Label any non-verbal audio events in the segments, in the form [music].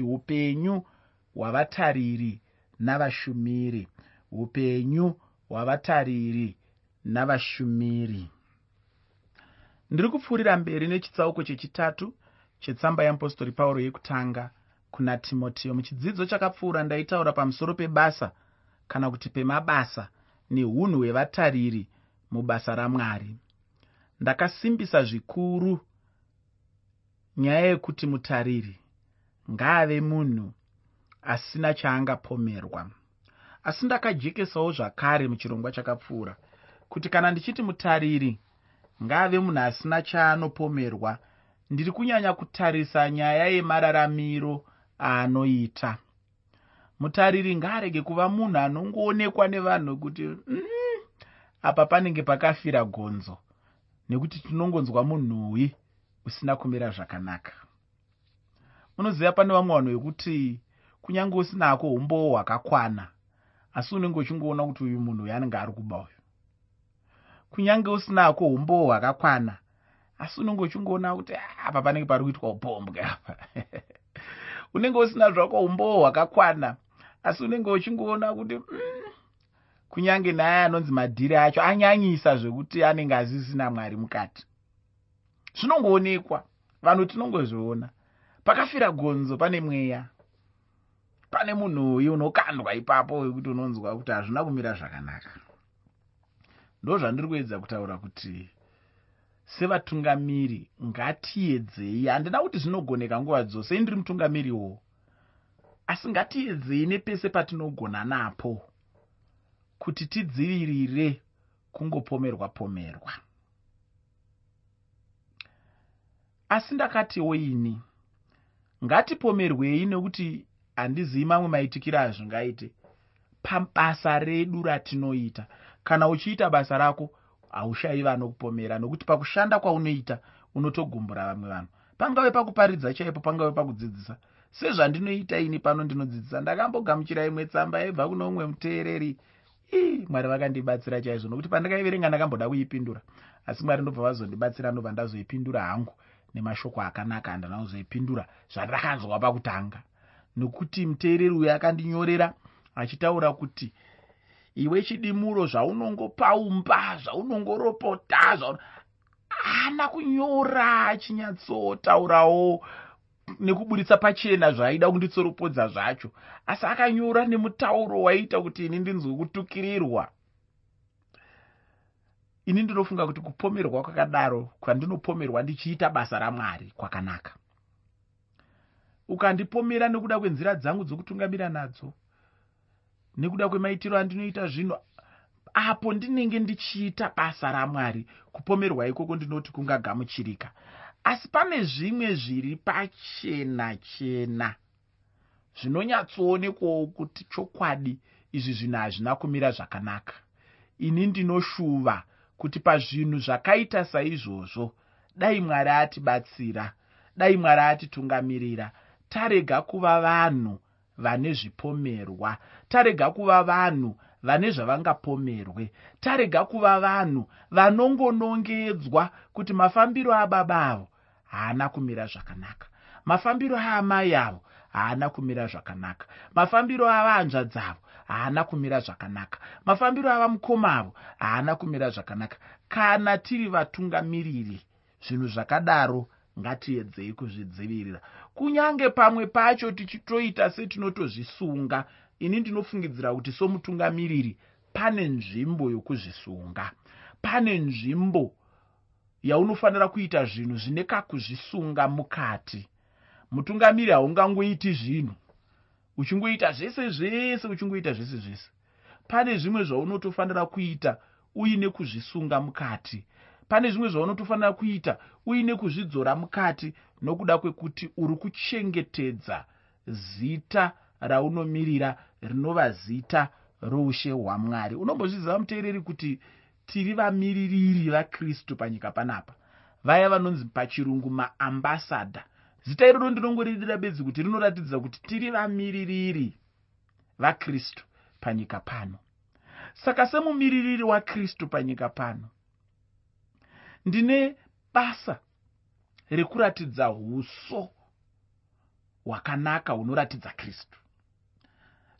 upenyu hwavatariri navashumiri. Upenyu hwavatariri navashumiri. Ndiri kupfuurira mberi nechitsauko chechitatu chetsamba yeapostori pauro yekutanga kuna timoteo muchidzidzo chakapfuura ndaitaura pamusoro pebasa kana kuti pemabasa neunhu hwevatariri mubasa ramwari. Ndakasimbisa zvikuru nyaya yekuti mutariri ngaave munhu asina chaangapomerwa. Asi ndakajekesawo zvakare muchirongwa chakapfuura kuti kana ndichiti mutariri ngaave munhu asina chaanopomerwa. Ndiri kunyanya kutarisa nyaya yemararamiro aanoita. Mutariri ngaarege kuva munhu anongoonekwa nevanhu kuti mm, apa panenge pakafira gonzo nekuti tinongonzwa munhuwi usina kumira zvakanaka munoziva pane vamwe vanhu vekuti kunyange usinako umbowo hwakakwana asi unenge uchingoona kuti uyu munhu uyu anenge ari kuba uyu. Kunyange usinako umbowo hwakakwana asi unenge uchingoona kuti ah, apa panenge pari kuitwa upombwe apa. [laughs] Unenge usina zvako umbowo hwakakwana asi unenge uchingoona kuti mm, kunyange naye anonzi madhiri acho anyanyisa zvekuti anenge asisina mwari mukati. Zvinongoonekwa vanhu tinongozviona. Pakafira gonzo pane mweya. Pane munhu uyu unokandwa ipapo wekuti unonzwa kuti hazvina kumira zvakanaka. Ndo zvandiri kuedza kutaura kuti sevatungamiri ngatiedzei. Handina kuti zvinogoneka nguva dzose indiri mutungamiriwo? Asi ngatiedzei nepese patinogona napo kuti tidzivirire kungopomerwa pomerwa. Asi ndakatiwo ini ngatipomerwei nekuti handizivi mamwe maitikiro azvingaite pabasa redu ratinoita kana uchiita basa rako haushayi vanokupomera nokuti pakushanda kwaunoita unotogumbura vamwe vanhu. Pangave pakuparidza chaipo pangave pakudzidzisa. Sezvandinoita ini pano ndinodzidzisa ndakambogamuchira imwe tsamba yaibva kuno umwe muteereri. Ii mwari vakandibatsira chaizvo nokuti pandakaiverenga ndakamboda kuipindura. Asi mwari ndobva vazondibatsira ndobva ndazoipindura hangu nemashoko akanaka andana kuzoipindura zvandakanzwa pakutanga. Nokuti muteereri uyo akandinyorera achitaura kuti iwe chidimuro zvaunongopaumba zvaunongoropota zvaun... haana kunyora achinyatsotaurawo nekuburitsa pachena zvaaida kunditsoropodza zvacho. Asi akanyora nemutauro waiita kuti ini ndinzwe kutukirirwa ini ndinofunga kuti kupomerwa kwakadaro kwandinopomerwa ndichiita basa ramwari kwakanaka. Ukandipomera nekuda kwenzira dzangu dzokutungamira nadzo nekuda kwemaitiro andinoita zvino apo ndinenge ndichiita basa ramwari kupomerwa ikoko ndinoti kungagamuchirika. Asi pane zvimwe zviri pachena chena zvinonyatsoonekwawo kuti chokwadi izvi zvinhu hazvina kumira zvakanaka. Ini ndinoshuva kuti pazvinhu zvakaita saizvozvo dai mwari atibatsira dai mwari atitungamirira tarega kuva vanhu vane zvipomerwa tarega kuva vanhu vane zvavangapomerwe tarega kuva vanhu vanongonongedzwa kuti mafambiro ababa avo haana kumira zvakanaka mafambiro aamai avo haana kumira zvakanaka mafambiro avahanzvadzi avo haana kumira zvakanaka. Mafambiro avamukoma avo haana kumira zvakanaka. Kana tiri vatungamiriri zvinhu zvakadaro ngatiedzei kuzvidzivirira. Kunyange pamwe pacho tichitoita setinotozvisunga ini ndinofungidzira kuti somutungamiriri pane nzvimbo yokuzvisunga. Pane nzvimbo yaunofanira kuita zvinhu zvine kakuzvisunga mukati. Mutungamiri haungangoiti zvinhu uchingoita zvese zvese uchingoita zvese zvese. Pane zvimwe zvaunotofanira kuita uine kuzvisunga mukati. Pane zvimwe zvaunotofanira kuita uine kuzvidzora mukati nokuda kwekuti uri kuchengetedza zita raunomirira rinova zita roushe hwamwari. Unombozviziva muteereri kuti tiri vamiririri vakristu panyika panapa? Vaya vanonzi pachirungu maambasadha zita iroro ndinongoridira bedzi kuti rinoratidza kuti tiri vamiririri vakristu panyika pano. Saka semumiririri wakristu panyika pano ndine basa rekuratidza uso hwakanaka hunoratidza kristu.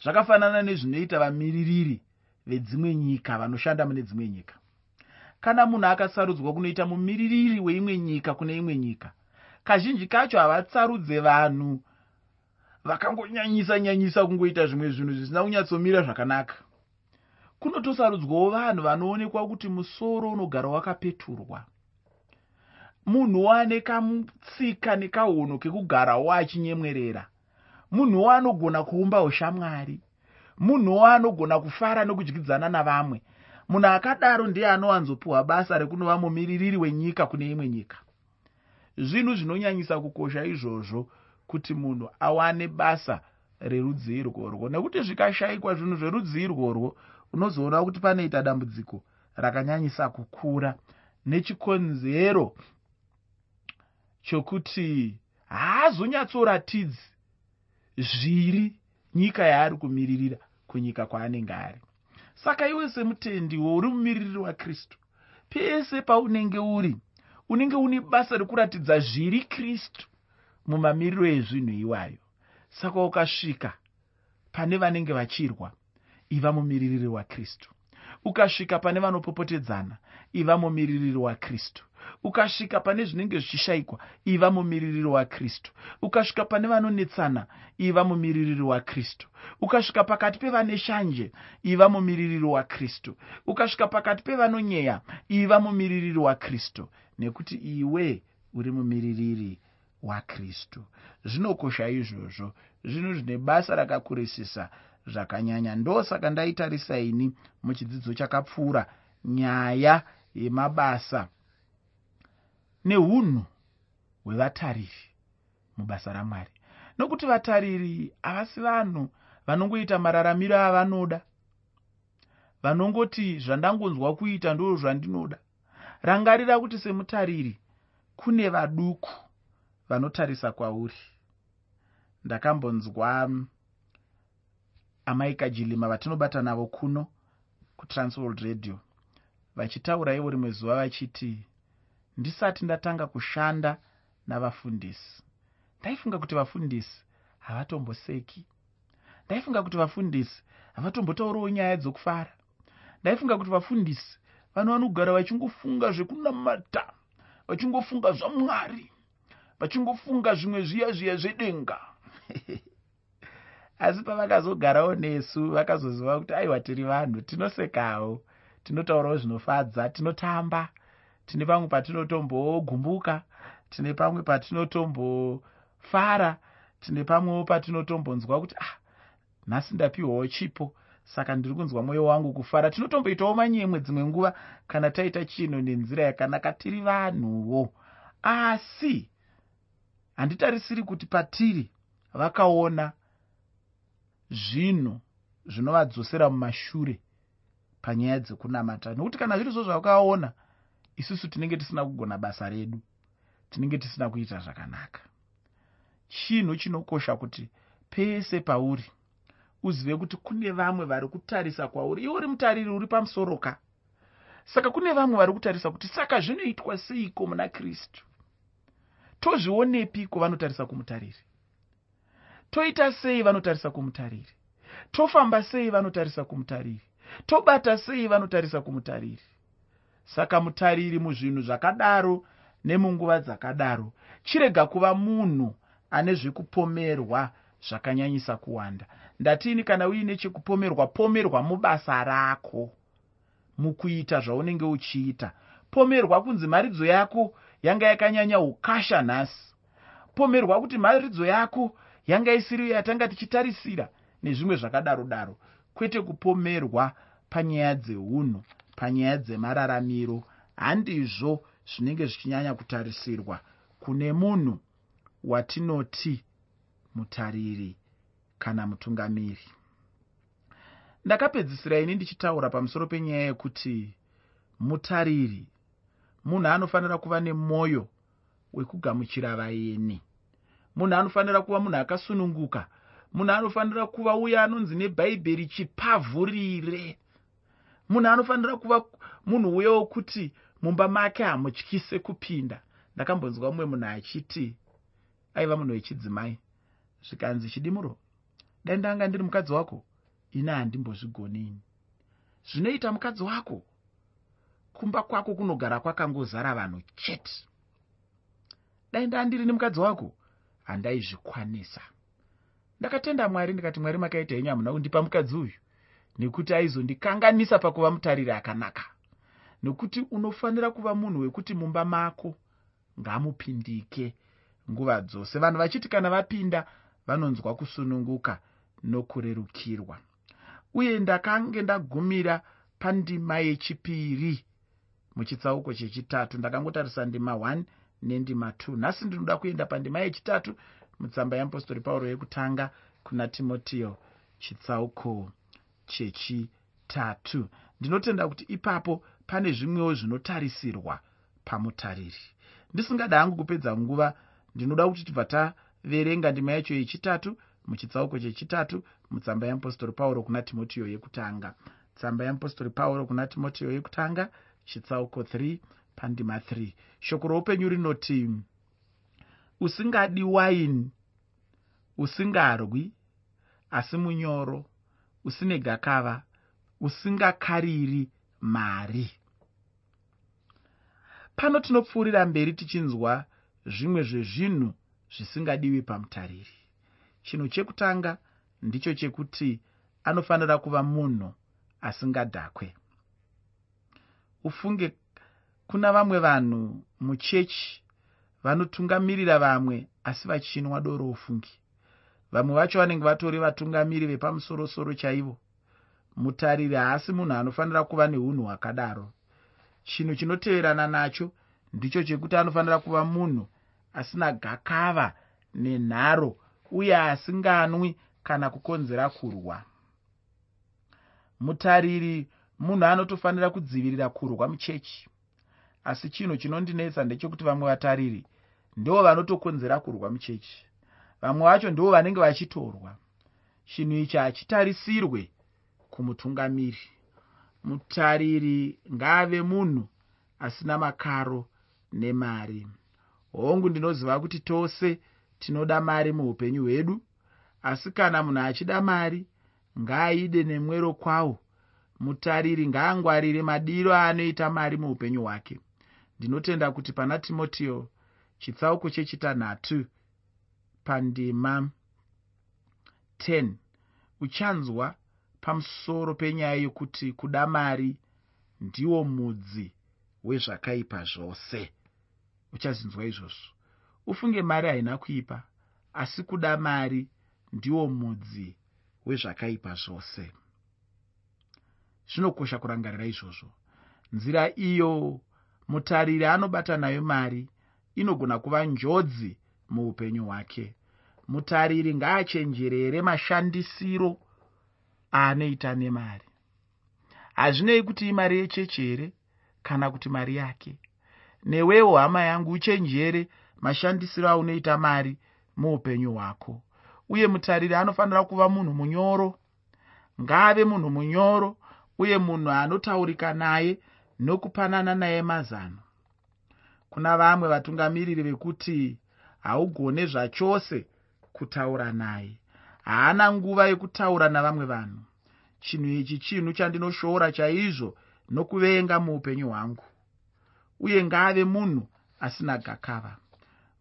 Zvakafanana nezvinoita vamiririri vedzimwe nyika vanoshanda mune dzimwe nyika. Kana munhu akasarudzwa kunoita mumiririri weimwe nyika kune imwe nyika kazhinji kacho havatsarudze vanhu. Vakangonyanyisa nyanyisa kungoita zvimwe zvinhu zvisina kunyatsomira zvakanaka. Kunotosarudzwawo vanhu vanoonekwa kuti musoro unogara wakapeturwa. Munhuwo ane kamutsika nekahono kekugarawo achinyemwerera munhuwo anogona kuumba ushamwari munhuwo anogona kufara nekudyidzana navamwe. Munhu akadaro ndiye anowanzopiwa basa rekunova mumiririri wenyika kune imwe nyika zvinhu zvinonyanyisa kukosha izvozvo kuti munhu awane basa rerudzi irworwo. Nekuti zvikashayikwa zvinhu zverudzi irworwo unozoona kuti panoita dambudziko rakanyanyisa kukura. Nechikonzero chokuti haazonyatsoratidzi zviri nyika yaari kumiririra kunyika kwaanenge ari. Saka iwe semutendiwo uri mumiririri wakristu pese paunenge uri unenge une basa rekuratidza zviri kristu mumamiriro ezvinhu iwayo. Saka ukasvika pane vanenge vachirwa iva mumiririri wakristu ukasvika pane vanopopotedzana iva mumiririri wakristu. Ukasvika pane zvinenge zvichishayikwa iva mumiririri wakristu. Ukasvika pane vanonetsana iva mumiririri wakristu. Ukasvika pakati pevane shanje iva mumiririri wakristu. Ukasvika pakati pevanonyeya iva mumiririri wakristu. Nekuti iwe uri mumiririri wakristu. Zvinokosha izvozvo. Zvinhu zvine basa rakakurisisa zvakanyanya. Ndosaka ndaitarisa ini muchidzidzo chakapfuura nyaya yemabasa neunhu hwevatariri mubasa ramwari. Nokuti vatariri havasi vanhu vanongoita mararamiro avanoda. Vanongoti zvandangonzwa kuita ndo zvandinoda. Rangarira kuti semutariri kune vaduku vanotarisa kwauri. Ndakambonzwa amai kajilima vatinobata navo kuno kutransworld radio vachitaura ivo rimwe zuva vachiti ndisati ndatanga kushanda navafundisi. Ndaifunga kuti vafundisi havatomboseki ndaifunga kuti vafundisi havatombotauriwo nyaya dzokufara. Ndaifunga kuti vafundisi vanhu vanogara vachingofunga zvekunamata vachingofunga zvamwari vachingofunga zvimwe zviya zviya zvedenga [laughs] asi pavakazogarawo nesu vakazoziva kuti aiwa tiri vanhu tinosekawo tinotaurawo zvinofadza tinotamba tine pamwe patinotombogumbuka tine pamwe patinotombofara tine pamwewo patinotombonzwa kuti ah nhasi ndapiwawo chipo saka ndiri kunzwa mwoyo wangu kufara. Tinotomboitawo manyemwe dzimwe nguva kana taita chinhu nenzira yakanaka tiri vanhuwo. Asi handitarisiri kuti patiri vakaona zvinhu zvinovadzosera mumashure panyaya dzekunamata. Nokuti kana zviri zvo zvakaona isusu tinenge tisina kugona basa redu. Tinenge tisina kuita zvakanaka. Chinhu chinokosha kuti pese pauri uzive kuti kune vamwe vari kutarisa kwauri. Iwe uri mutariri uri pamusoroka saka kune vamwe vari kutarisa kuti saka zvinoitwa seiko muna kristu? Tozvionepiko vanotarisa kumutariri toita sei vanotarisa kumutariri? Tofamba sei vanotarisa kumutariri? Tobata sei vanotarisa kumutariri? Saka mutariri muzvinhu zvakadaro nemunguva dzakadaro chirega kuva munhu ane zvekupomerwa zvakanyanyisa kuwanda. Ndatini kana uine chekupomerwa pomerwa mubasa rako. Mukuita zvaunenge uchiita. Pomerwa kunzi maridzo yako yanga yakanyanya ukasha nhasi. Pomerwa kuti maridzo yako yanga isiri yatanga tichitarisira nezvimwe zvakadaro daro. Kwete kupomerwa panyaya dzeunhu panyaya dzemararamiro. Handizvo zvinenge zvichinyanya kutarisirwa kune munhu watinoti mutariri kana mutungamiri. Ndakapedzisira ini ndichitaura pamusoro penyaya yekuti mutariri munhu anofanira kuva nemwoyo wekugamuchira vaeni munhu anofanira kuva munhu akasununguka. Munhu anofanira kuva uyo anonzi nebhaibheri chipavhurire. Munhu anofanira kuva munhu uyo wokuti mumba make hamutyise kupinda. Ndakambonzwa mumwe munhu achiti aiva munhu wechidzimai zvikanzi chidimuro? Dai ndanga ndiri mukadzi wako? Ine handimbozvigonini zvinoita mukadzi wako? Kumba kwako kunogara kwakangozara vanhu chete. Dai ndandiri nemukadzi wako handaizvikwanisa. Ndakatenda mwari ndikati mwari makaita henyu hamuna kundipa mukadzi uyu? Nekuti aizondikanganisa pakuva mutariri akanaka. Nekuti unofanira kuva munhu wekuti mumba mako ngamupindike nguva dzose. Vanhu vachiti kana vapinda vanonzwa kusununguka nokurerukirwa. Uye ndakange ndagumira pandima yechipiri muchitsauko chechitatu ndakangotarisa ndima 1 nendima 2 nhasi ndinoda kuenda pandima yechitatu mutsamba yeapostori pauro yekutanga kuna timotiyo chitsauko chechitatu. Ndinotenda kuti ipapo pane zvimwewo zvinotarisirwa pamutariri. Ndisingada hangu kupedza nguva ndinoda kuti tibva taverenga ndima yacho yechitatu muchitsauko chechitatu mutsamba yeapostori pauro kuna timotiyo yekutanga. Tsamba yeapostori pauro kuna timotiyo yekutanga chitsauko 3 pandima 3 shoko roupenyu rinoti usingadi waini usingarwi asi munyoro usine gakava usingakariri mari. Pano tinopfuurira mberi tichinzwa zvimwe zvezvinhu zvisingadiwi pamutariri. Chinhu chekutanga ndicho chekuti anofanira kuva munhu asingadhakwe ufunge kuna vamwe vanhu muchechi vanotungamirira vamwe asi vachinwa doro ufungi. Vamwe vacho vanenge vatori vatungamiri vepamusorosoro chaivo. Mutariri haasi munhu anofanira kuva neunhu hwakadaro. Chinhu chinoteverana nacho ndicho chekuti anofanira kuva munhu asina gakava nenharo uye asinganwi kana kukonzera kurwa. Mutariri munhu anotofanira kudzivirira kurwa muchechi asi chinhu chinondinetsa ndechekuti vamwe vatariri ndo vanotokonzera kurwa muchechi. Vamwe vacho ndo vanenge vachitorwa. Chinhu ichi hachitarisirwe kumutungamiri. Mutariri ngaave munhu asina makaro nemari. Hongu ndinoziva kuti tose tinoda mari muupenyu hwedu. Asi kana munhu achida mari ngaaide nemwero kwawo. Mutariri ngaangwarire madiro aanoita mari muupenyu hwake ndinotenda kuti pana timotiyo chitsauko chechitanhatu pandima 10 uchanzwa pamusoro penyaya yokuti kuda mari ndiwo mudzi wezvakaipa zvose. Uchazinzwa izvozvo. Ufunge mari haina kuipa asi kuda mari ndiwo mudzi wezvakaipa zvose. Zvinokosha kurangarira izvozvo. Nzira iyo mutariri anobata nayo mari inogona kuva njodzi muupenyu hwake. Mutariri ngaachenjerere mashandisiro aanoita nemari. Hazvinei kuti imari yechechi here kana kuti mari yake. Newewo hama yangu uchenjere mashandisiro aunoita mari muupenyu hwako. Uye mutariri anofanira kuva munhu munyoro. Ngaave munhu munyoro uye munhu anotaurika naye nokupanana naye mazano. Kuna vamwe vatungamiriri vekuti haugone zvachose kutaura naye. Haana nguva yekutaura navamwe vanhu. Chinhu ichi chinhu chandinoshoora chaizvo nokuvenga muupenyu hwangu. Uye ngaave munhu asina gakava.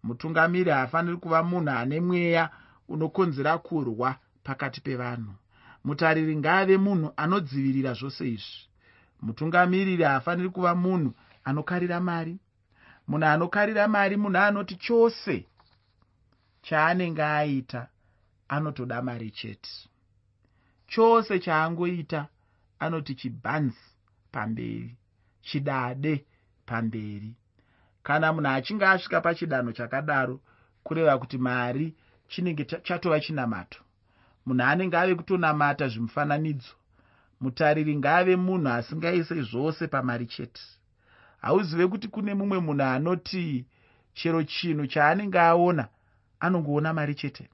Mutungamiri haafaniri kuva munhu ane mweya unokonzera kurwa pakati pevanhu. Mutariri ngaave munhu anodzivirira zvose izvi mutungamiriri haafaniri kuva munhu anokarira mari. Munhu anokarira mari munhu anoti chose chaanenge aita anotoda mari chete. Chose chaangoita anoti chibhanzi pamberi chidade pamberi. Kana munhu achinge asvika pachidanho chakadaro kureva kuti mari chinenge chatova chinamato. Munhu anenge ave kutonamata zvimufananidzo mutariri ngaave munhu asingaise zvose pamari chete. Hauzive kuti kune mumwe munhu anoti chero chinhu chaanenge aona anongoona mari chete?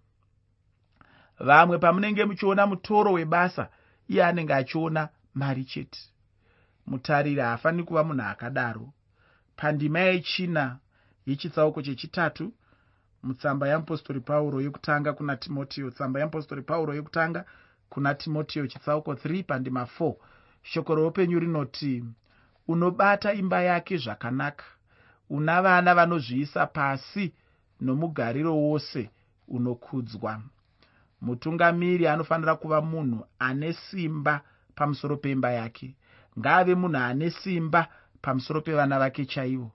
Vamwe pamunenge muchiona mutoro webasa iye anenge achiona mari chete. Mutariri haafaniri kuva munhu akadaro. Pandima yechina yechitsauko chechitatu mutsamba yamupostori pauro yekutanga kuna timotiyo tsamba yamupostori pauro yekutanga kuna timotiyo chitsauko 3 pandima 4 shoko roupenyu rinoti unobata imba yake zvakanaka. Una vana vanozviisa pasi nomugariro wose unokudzwa. Mutungamiri anofanira kuva munhu ane simba pamusoro peimba yake. Ngaave munhu ane simba pamusoro pevana vake chaivo.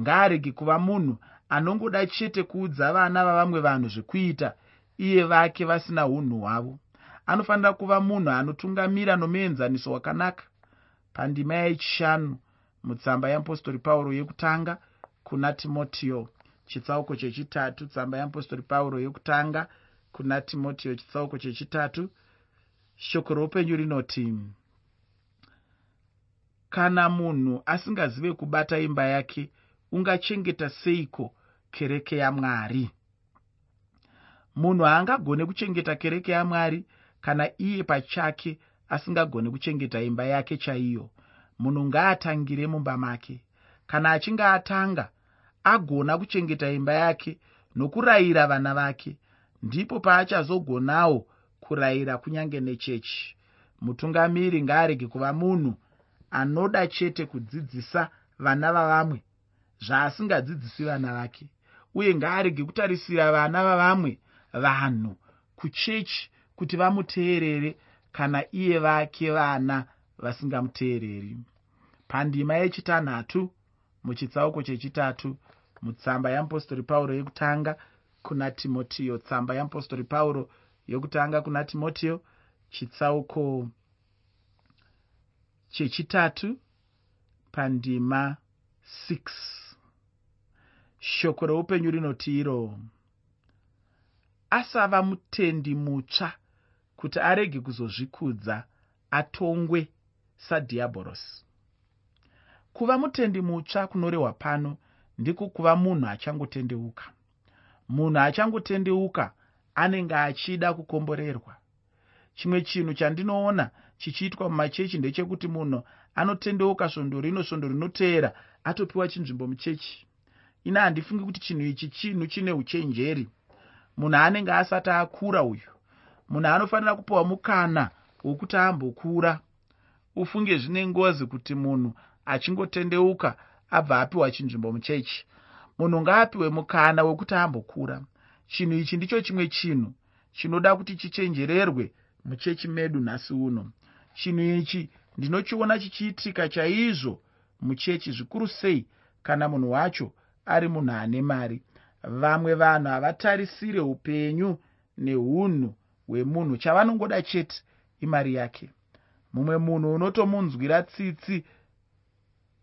Ngaarege kuva munhu anongoda chete kuudza vana vavamwe vanhu zvekuita iye vake vasina unhu hwavo anofanira kuva munhu anotungamira nomuenzaniso wakanaka. Pandima yechishanu mutsamba yeapostori pauro yekutanga kuna timotiyo. Chitsauko chechitatu tsamba yeapostori pauro yekutanga kuna timotiyo. Chitsauko chechitatu shoko roupenyu rinoti kana munhu asingazive kubata imba yake ungachengeta seiko kereke yamwari munhu haangagone kuchengeta kereke yamwari kana iye pachake asingagone kuchengeta imba yake chaiyo. Munhu ngaatangire mumba make. Kana achinge atanga agona kuchengeta imba yake nokurayira vana vake. Ndipo paachazogonawo kurayira kunyange nechechi. Mutungamiri ngaarege kuva munhu anoda chete kudzidzisa vana vavamwe zvaasingadzidzisi vana vake. Uye ngaarege kutarisira vana vavamwe vanhu kuchechi kuti vamuteerere kana iye vake vana vasingamuteereri. Pandima yechitanhatu muchitsauko chechitatu mutsamba yeapostori pauro yekutanga kuna timotiyo tsamba yeapostori pauro yokutanga kuna timotiyo chitsauko chechitatu pandima 6 shoko reupenyu rinoti iro asava mutendi mutsva kuti arege kuzozvikudza atongwe sadhiabhorosi. Kuva mutendi mutsva kunorehwa pano ndiko kuva munhu achangotendeuka munhu achangotendeuka anenge achida kukomborerwa. Chimwe chinhu chandinoona chichiitwa mumachechi ndechekuti munhu anotendeuka svondo rino svondo rinoteera atopiwa chinzvimbo muchechi. Ina handifungi kuti chinhu ichi chinhu chine uchenjeri. Munhu anenge asati akura uyu munhu anofanira kupiwa mukana wokuti ambokura. Ufunge zvine ngozi kuti munhu achingotendeuka abva apiwa chinzvimbo muchechi. Munhu ngaapiwe mukana wekuti ambokura. Chinhu ichi ndicho chimwe chinhu chinoda kuti chichenjererwe muchechi medu nhasi uno. Chinhu ichi ndinochiona chichiitika chaizvo muchechi zvikuru sei kana munhu wacho ari munhu ane mari. Vamwe vanhu havatarisire upenyu neunhu hwemunhu chavanongoda chete imari yake. Mumwe munhu unotomunzwira tsitsi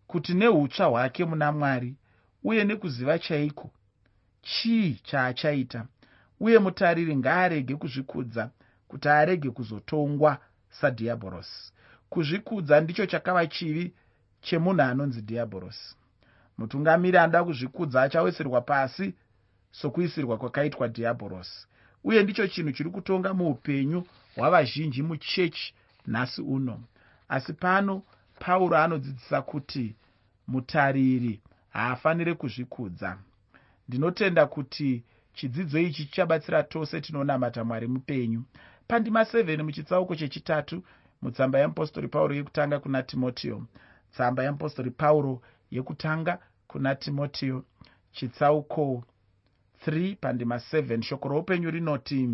kuti neutsva hwake muna mwari uye nekuziva chaiko? Chii chaachaita? Uye mutariri ngaarege kuzvikudza kuti arege kuzotongwa sadhiabhorosi kuzvikudza ndicho chakava chivi chemunhu anonzi dhiabhorosi mutungamiri anoda kuzvikudza achaweserwa pasi sokuisirwa kwakaitwa dhiabhorosi uye ndicho chinhu chiri kutonga muupenyu hwavazhinji muchechi nhasi uno. Asi pano pauro anodzidzisa kuti mutariri haafaniri kuzvikudza. Ndinotenda kuti chidzidzo ichi chichabatsira tose tinonamata mwari mupenyu. Pandima 7 muchitsauko chechitatu mutsamba yeapostori pauro yekutanga kuna timotiyo tsamba yeapostori pauro yekutanga kuna timotiyo chitsauko 3 pandima 7 shoko roupenyu rinoti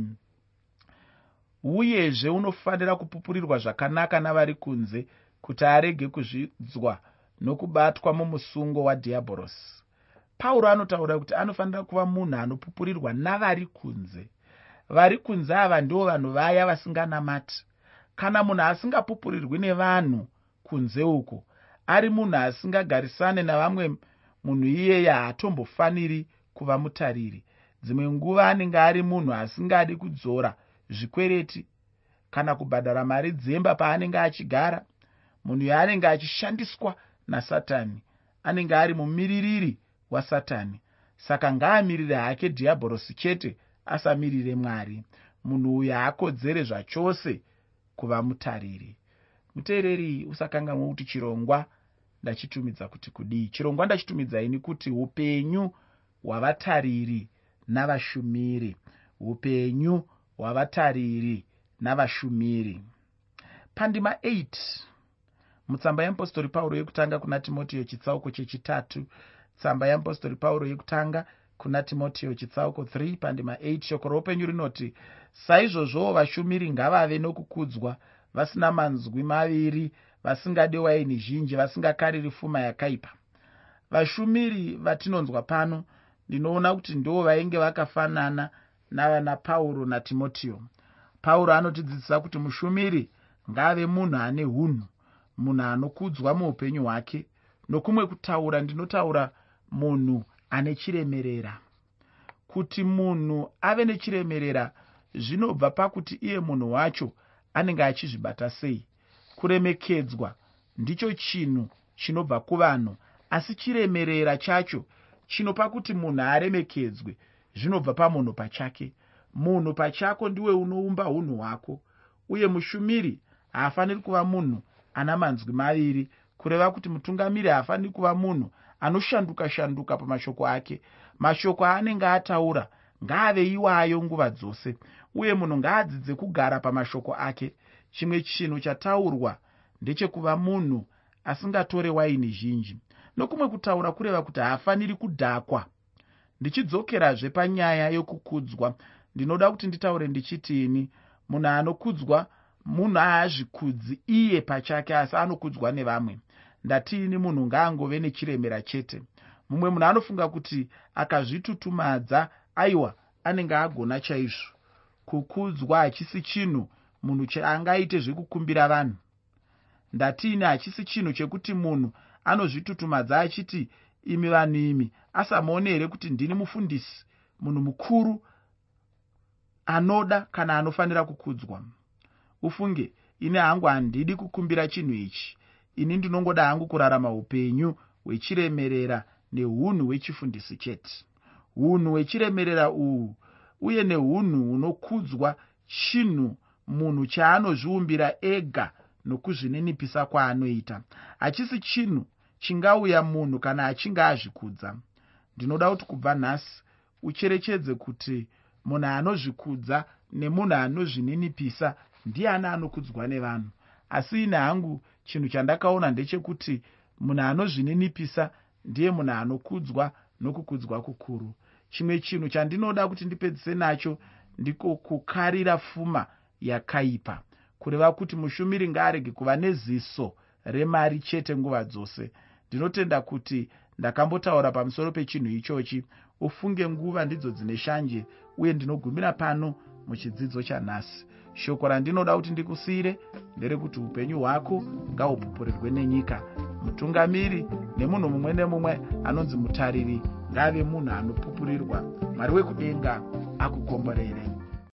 uyezve unofanira kupupurirwa zvakanaka navari kunze kuti arege kuzvidzwa nokubatwa mumusungo wadhiabhorosi. Pauro anotaura kuti anofanira kuva munhu anopupurirwa navari kunze. Vari kunze ava ndivo vanhu vaya vasinganamati. Kana munhu asingapupurirwi nevanhu kunze uko ari munhu asingagarisane navamwe munhu iyeye haatombofaniri kuva mutariri. Dzimwe nguva anenge ari munhu asingadi kudzora zvikwereti kana kubhadhara mari dzemba paanenge achigara. Munhu yaanenge achishandiswa nasatani anenge ari mumiririri wasatani. Saka ngaamirire hake dhiabhorosi chete asamirire mwari. Munhu uyu haakodzere zvachose kuva mutariri. Muteereri usakanganwa kuti chirongwa ndachitumidza kuti kudii? Chirongwa ndachitumidza ini kuti upenyu hwavatariri navashumiri. Upenyu hwavatariri navashumiri. Pandima 8 mutsamba yeapostori pauro yekutanga kuna timotiyo chitsauko chechitatu. Tsamba yeapostori pauro yekutanga kuna timotiyo chitsauko 3 pandima 8 shoko roupenyu rinoti saizvozvowo vashumiri ngavave nokukudzwa vasina manzwi maviri vasingade waini zhinji vasingakariri fuma yakaipa. Vashumiri vatinonzwa pano ndinoona kuti ndo vainge vakafanana navana pauro natimotiyo pauro anotidzidzisa kuti mushumiri ngaave munhu ane unhu munhu anokudzwa muupenyu hwake nokumwe kutaura ndinotaura munhu ane chiremerera. Kuti munhu ave nechiremerera zvinobva pakuti iye munhu wacho anenge achizvibata sei. Kuremekedzwa ndicho chinhu chinobva kuvanhu asi chiremerera chacho chinopa kuti munhu aremekedzwe zvinobva pamunhu pachake. Munhu pachako ndiwe unoumba unhu hwako uye mushumiri haafaniri kuva munhu ana manzwi maviri kureva kuti mutungamiri haafaniri kuva munhu anoshanduka shanduka pamashoko ake. Mashoko aanenge ataura ngaave iwayo nguva dzose uye munhu ngaadzidze kugara pamashoko ake. Chimwe chinhu chataurwa ndechekuva munhu asingatore waini zhinji nokumwe kutaura kureva kuti haafaniri kudhakwa. Ndichidzokerazve panyaya yokukudzwa. Ndinoda kuti nditaure ndichitini. Munhu anokudzwa munhu haazvikudzi iye pachake asi anokudzwa nevamwe. Ndatiini munhu ngaangove nechiremera chete. Mumwe munhu anofunga kuti akazvitutumadza aiwa anenge agona chaizvo. Kukudzwa hachisi chinhu munhu chaangaite zvekukumbira vanhu. Ndatiini hachisi chinhu chekuti munhu anozvitutumadza achiti imi vanhu imi asamuone here kuti ndini mufundisi munhu mukuru anoda kana anofanira kukudzwa ufunge ine hangu handidi kukumbira chinhu ichi. Ini ndinongoda hangu kurarama upenyu hwechiremerera neunhu hwechifundisi chete. Unhu hwechiremerera uhwu uye neunhu hunokudzwa chinhu munhu chaanozviumbira ega nokuzvininipisa kwaanoita. Hachisi chinhu chingauya munhu kana achinge azvikudza ndinoda kuti kubva nhasi ucherechedze kuti munhu anozvikudza nemunhu anozvininipisa ndiani anokudzwa nevanhu. Asi ine hangu chinhu chandakaona ndechekuti munhu anozvininipisa ndiye munhu anokudzwa nokukudzwa kukuru. Chimwe chinhu chandinoda kuti ndipedzise nacho ndiko kukarira pfuma yakaipa kureva kuti mushumiri ngaarege kuva neziso remari chete nguva dzose ndinotenda kuti ndakambotaura pamusoro pechinhu ichochi ufunge nguva ndidzo dzine shanje uye ndinogumira pano muchidzidzo chanhasi. Shoko randinoda kuti ndikusiyire nderekuti upenyu hwako ngahupupurirwe nenyika. Mutungamiri nemunhu mumwe nemumwe anonzi mutariri ngave munhu anopupurirwa. Mwari wekudenga akukomborere